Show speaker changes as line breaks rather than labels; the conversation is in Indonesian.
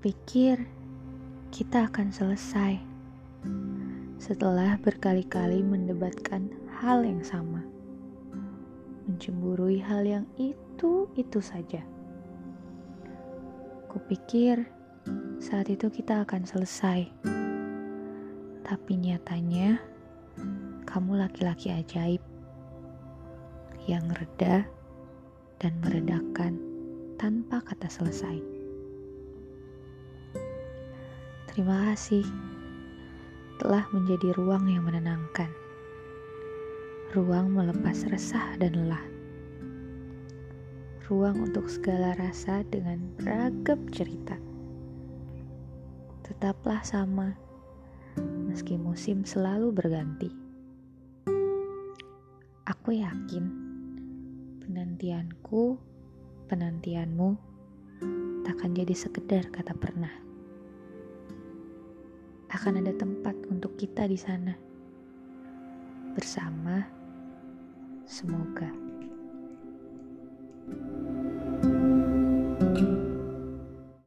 Kupikir kita akan selesai setelah berkali-kali mendebatkan hal yang sama, mencemburui hal yang itu-itu saja. Kupikir saat itu kita akan selesai, tapi nyatanya kamu laki-laki ajaib yang reda dan meredakan tanpa kata selesai. Terima kasih telah menjadi ruang yang menenangkan, ruang melepas resah dan lelah, ruang untuk segala rasa dengan beragam cerita. Tetaplah sama, meski musim selalu berganti. Aku yakin penantianku, penantianmu takkan jadi sekedar kata pernah. Akan ada tempat untuk kita di sana. Bersama, semoga.